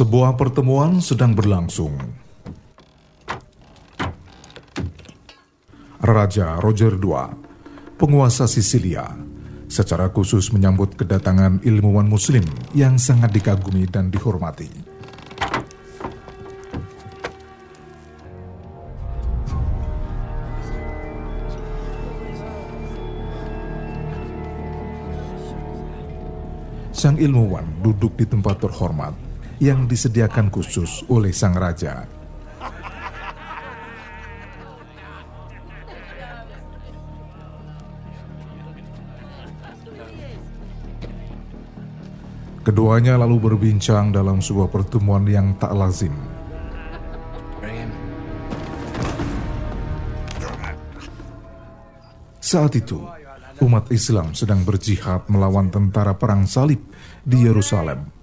Sebuah pertemuan sedang berlangsung. Raja Roger II, penguasa Sisilia, secara khusus menyambut kedatangan ilmuwan muslim yang sangat dikagumi dan dihormati. Sang ilmuwan duduk di tempat terhormat yang disediakan khusus oleh sang raja. Keduanya lalu berbincang dalam sebuah pertemuan yang tak lazim. Saat itu, umat Islam sedang berjihad melawan tentara perang salib di Yerusalem.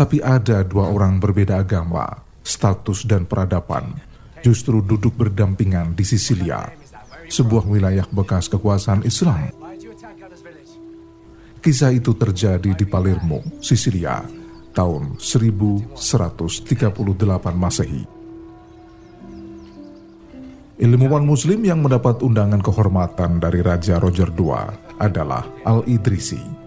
Tapi ada dua orang berbeda agama, status dan peradaban, justru duduk berdampingan di Sisilia, sebuah wilayah bekas kekuasaan Islam. Kisah itu terjadi di Palermo, Sisilia, tahun 1138 Masehi. Ilmuwan Muslim yang mendapat undangan kehormatan dari Raja Roger II adalah Al-Idrisi.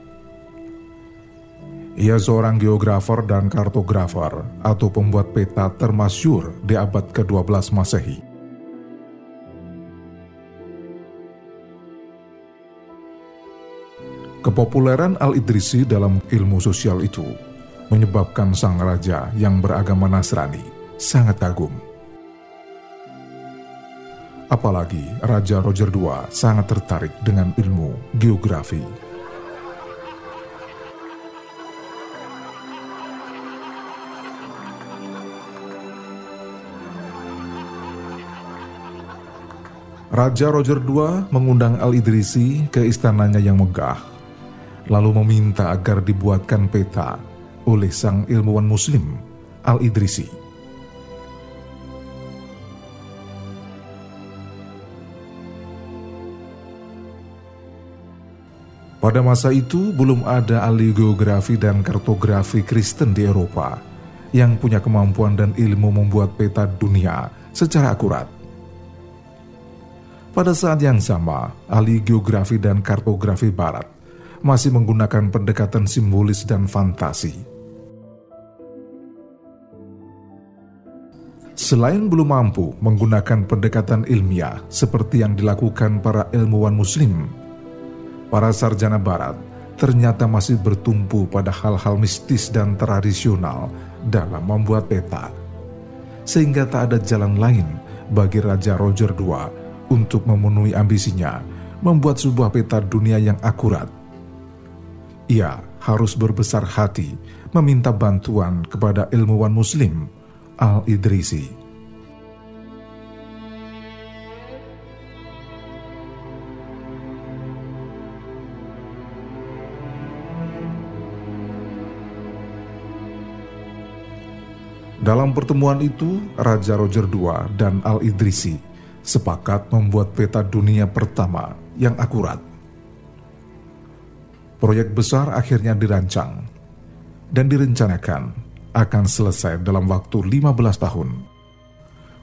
Ia seorang geografer dan kartografer atau pembuat peta termasyur di abad ke-12 Masehi. Kepopuleran Al-Idrisi dalam ilmu sosial itu menyebabkan sang raja yang beragama Nasrani sangat kagum Apalagi Raja Roger II sangat tertarik dengan ilmu geografi. Raja Roger II mengundang Al-Idrisi ke istananya yang megah, lalu meminta agar dibuatkan peta oleh sang ilmuwan muslim, Al-Idrisi. Pada masa itu belum ada ahli geografi dan kartografi Kristen di Eropa yang punya kemampuan dan ilmu membuat peta dunia secara akurat. Pada saat yang sama, ahli geografi dan kartografi barat masih menggunakan pendekatan simbolis dan fantasi. Selain belum mampu menggunakan pendekatan ilmiah seperti yang dilakukan para ilmuwan muslim para sarjana barat ternyata masih bertumpu pada hal-hal mistis dan tradisional dalam membuat peta. Sehingga tak ada jalan lain bagi Raja Roger II untuk memenuhi ambisinya membuat sebuah peta dunia yang akurat. Ia harus berbesar hati meminta bantuan kepada ilmuwan muslim Al-Idrisi. Dalam pertemuan itu, Raja Roger II dan Al-Idrisi sepakat membuat peta dunia pertama yang akurat. Proyek besar akhirnya dirancang dan direncanakan akan selesai dalam waktu 15 tahun.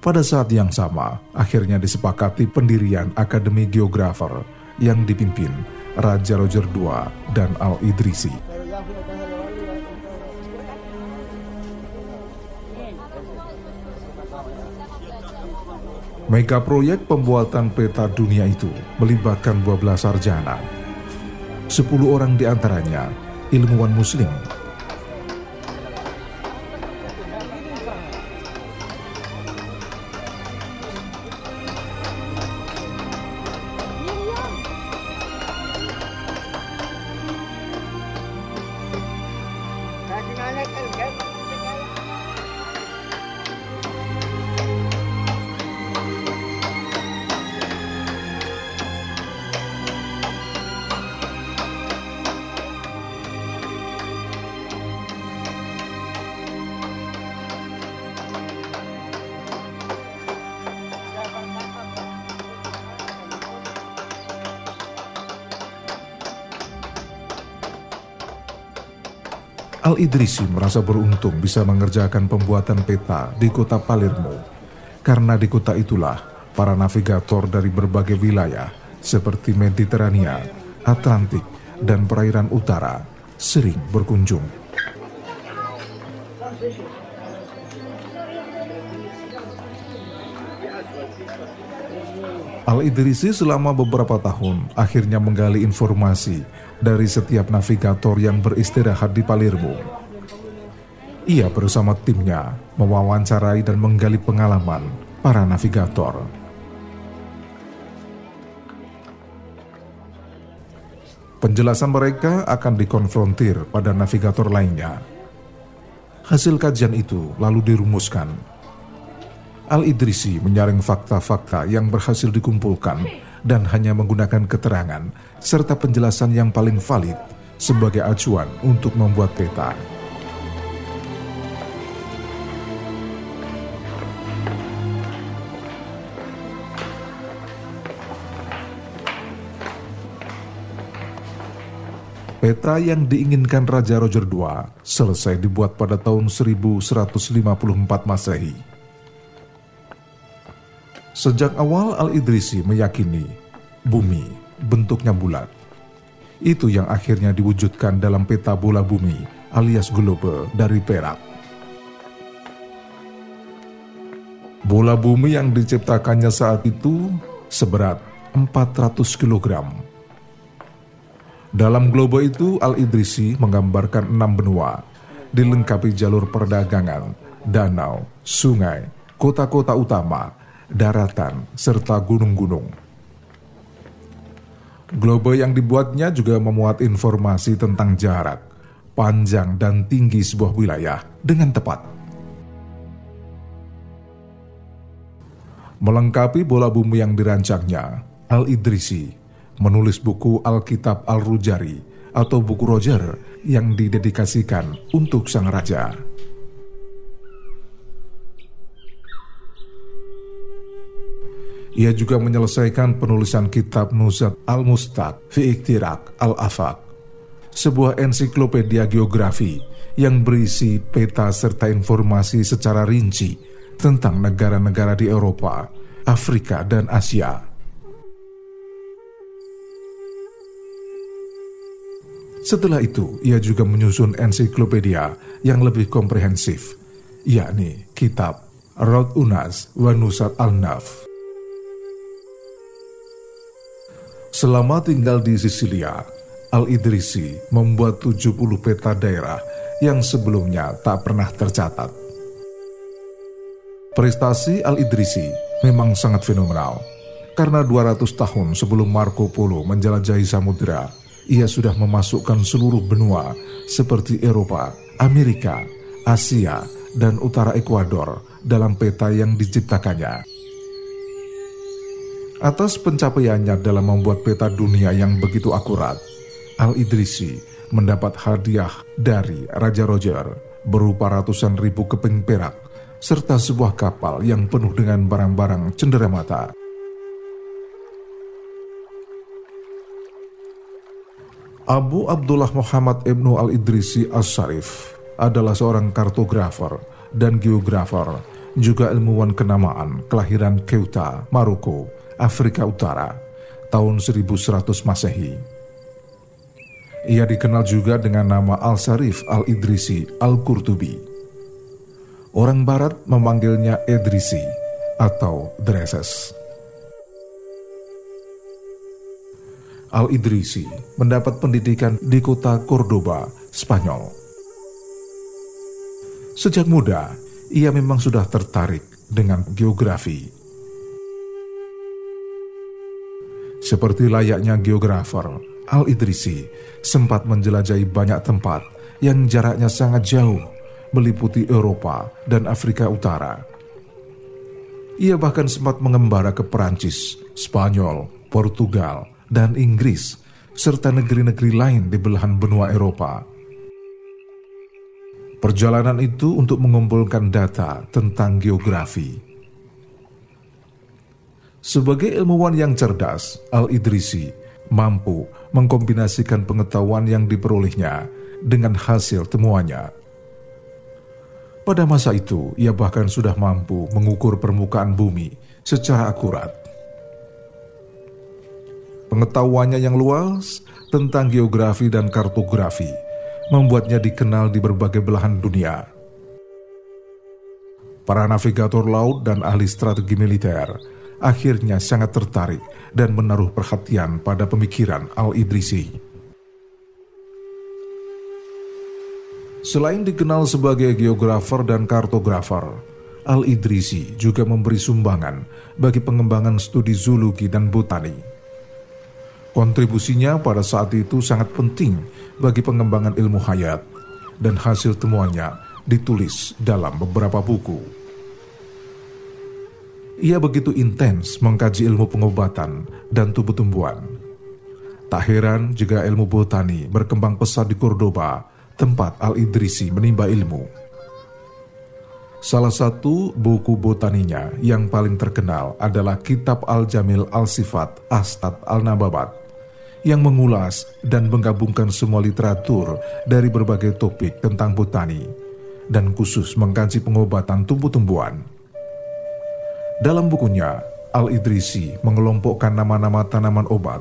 Pada saat yang sama, akhirnya disepakati pendirian Akademi Geografer yang dipimpin Raja Roger II dan Al-Idrisi. Mega proyek pembuatan peta dunia itu melibatkan 12 sarjana. 10 orang di antaranya ilmuwan muslim Al-Idrisi merasa beruntung bisa mengerjakan pembuatan peta di kota Palermo, karena di kota itulah para navigator dari berbagai wilayah seperti Mediterania, Atlantik, dan perairan utara sering berkunjung. Al-Idrisi selama beberapa tahun akhirnya menggali informasi dari setiap navigator yang beristirahat di Palermo. Ia bersama timnya mewawancarai dan menggali pengalaman para navigator. Penjelasan mereka akan dikonfrontir pada navigator lainnya. Hasil kajian itu lalu dirumuskan Al-Idrisi menyaring fakta-fakta yang berhasil dikumpulkan dan hanya menggunakan keterangan serta penjelasan yang paling valid sebagai acuan untuk membuat peta. Peta yang diinginkan Raja Roger II selesai dibuat pada tahun 1154 Masehi Sejak awal Al-Idrisi meyakini bumi bentuknya bulat. Itu yang akhirnya diwujudkan dalam peta bola bumi alias globe dari perak. Bola bumi yang diciptakannya saat itu seberat 400 kg. Dalam globe itu Al-Idrisi menggambarkan enam benua, dilengkapi jalur perdagangan, danau, sungai, kota-kota utama, daratan, serta gunung-gunung. Globe yang dibuatnya juga memuat informasi tentang jarak, panjang, dan tinggi sebuah wilayah dengan tepat. Melengkapi bola bumi yang dirancangnya, Al-Idrisi menulis buku Alkitab Al-Rujari atau buku Roger yang didedikasikan untuk sang raja. Ia juga menyelesaikan penulisan kitab Nuzat Al-Mustad fi Iktirak Al-Afaq, sebuah ensiklopedia geografi yang berisi peta serta informasi secara rinci tentang negara-negara di Eropa, Afrika, dan Asia. Setelah itu, ia juga menyusun ensiklopedia yang lebih komprehensif, yakni kitab Rod Unas wa Nusat Al-Naf Selama tinggal di Sisilia, Al-Idrisi membuat 70 peta daerah yang sebelumnya tak pernah tercatat. Prestasi Al-Idrisi memang sangat fenomenal, karena 200 tahun sebelum Marco Polo menjelajahi samudera, ia sudah memasukkan seluruh benua seperti Eropa, Amerika, Asia, dan utara Ekuador dalam peta yang diciptakannya. Atas pencapaiannya dalam membuat peta dunia yang begitu akurat, Al-Idrisi mendapat hadiah dari Raja Roger berupa ratusan ribu keping perak serta sebuah kapal yang penuh dengan barang-barang cenderamata. Abu Abdullah Muhammad Ibnu Al-Idrisi As-Sarif adalah seorang kartografer dan geografer, juga ilmuwan kenamaan kelahiran Keuta, Maroko, Afrika Utara tahun 1100 Masehi. Ia dikenal juga dengan nama Al-Sarif Al-Idrisi Al-Qurtubi. Orang barat memanggilnya Edrisi atau Dreses. Al-Idrisi mendapat pendidikan di kota Cordoba, Spanyol. Sejak muda, ia memang sudah tertarik dengan geografi Seperti layaknya geografer, Al-Idrisi sempat menjelajahi banyak tempat yang jaraknya sangat jauh, meliputi Eropa dan Afrika Utara. Ia bahkan sempat mengembara ke Perancis, Spanyol, Portugal, dan Inggris, serta negeri-negeri lain di belahan benua Eropa. Perjalanan itu untuk mengumpulkan data tentang geografi sebagai ilmuwan yang cerdas, Al-Idrisi mampu mengkombinasikan pengetahuan yang diperolehnya dengan hasil temuannya. Pada masa itu, ia bahkan sudah mampu mengukur permukaan bumi secara akurat. Pengetahuannya yang luas tentang geografi dan kartografi membuatnya dikenal di berbagai belahan dunia. Para navigator laut dan ahli strategi militer akhirnya sangat tertarik dan menaruh perhatian pada pemikiran Al-Idrisi. Selain dikenal sebagai geografer dan kartografer, Al-Idrisi juga memberi sumbangan bagi pengembangan studi zoologi dan botani. Kontribusinya pada saat itu sangat penting bagi pengembangan ilmu hayat dan hasil temuannya ditulis dalam beberapa buku. Ia begitu intens mengkaji ilmu pengobatan dan tubuh-tumbuhan. Tak heran jika ilmu botani berkembang pesat di Cordoba tempat Al-Idrisi menimba ilmu. Salah satu buku botaninya yang paling terkenal adalah Kitab Al-Jamil Al-Sifat Astad Al-Nababat yang mengulas dan menggabungkan semua literatur dari berbagai topik tentang botani dan khusus mengkaji pengobatan tumbuh-tumbuhan. Dalam bukunya, Al-Idrisi mengelompokkan nama-nama tanaman obat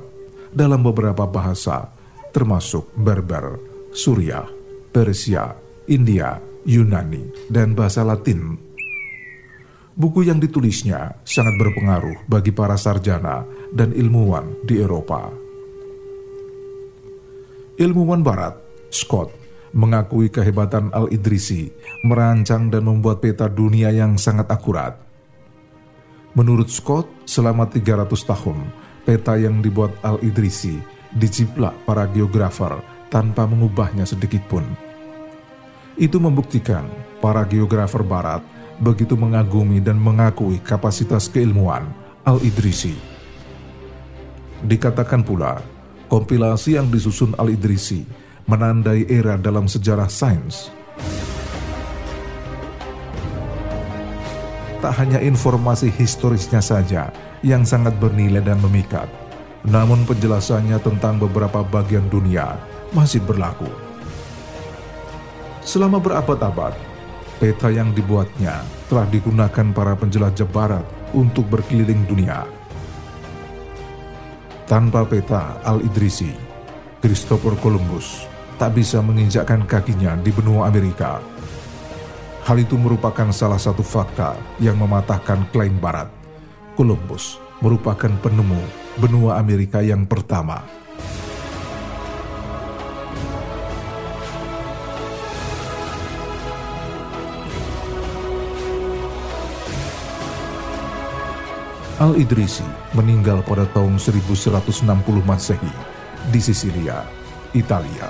dalam beberapa bahasa termasuk Berber, Suriah, Persia, India, Yunani, dan bahasa Latin. Buku yang ditulisnya sangat berpengaruh bagi para sarjana dan ilmuwan di Eropa. Ilmuwan Barat, Scott, mengakui kehebatan Al-Idrisi merancang dan membuat peta dunia yang sangat akurat. Menurut Scott, selama 300 tahun, peta yang dibuat Al-Idrisi diciplak para geografer tanpa mengubahnya sedikit pun. Itu membuktikan para geografer barat begitu mengagumi dan mengakui kapasitas keilmuan Al-Idrisi. Dikatakan pula, kompilasi yang disusun Al-Idrisi menandai era dalam sejarah sains. Tak hanya informasi historisnya saja yang sangat bernilai dan memikat, namun penjelasannya tentang beberapa bagian dunia masih berlaku. Selama berabad-abad, peta yang dibuatnya telah digunakan para penjelajah barat untuk berkeliling dunia. Tanpa peta Al-Idrisi, Christopher Columbus tak bisa menginjakkan kakinya di benua Amerika. Hal itu merupakan salah satu fakta yang mematahkan klaim barat. Columbus merupakan penemu benua Amerika yang pertama. Al-Idrisi meninggal pada tahun 1160 Masehi di Sisilia, Italia.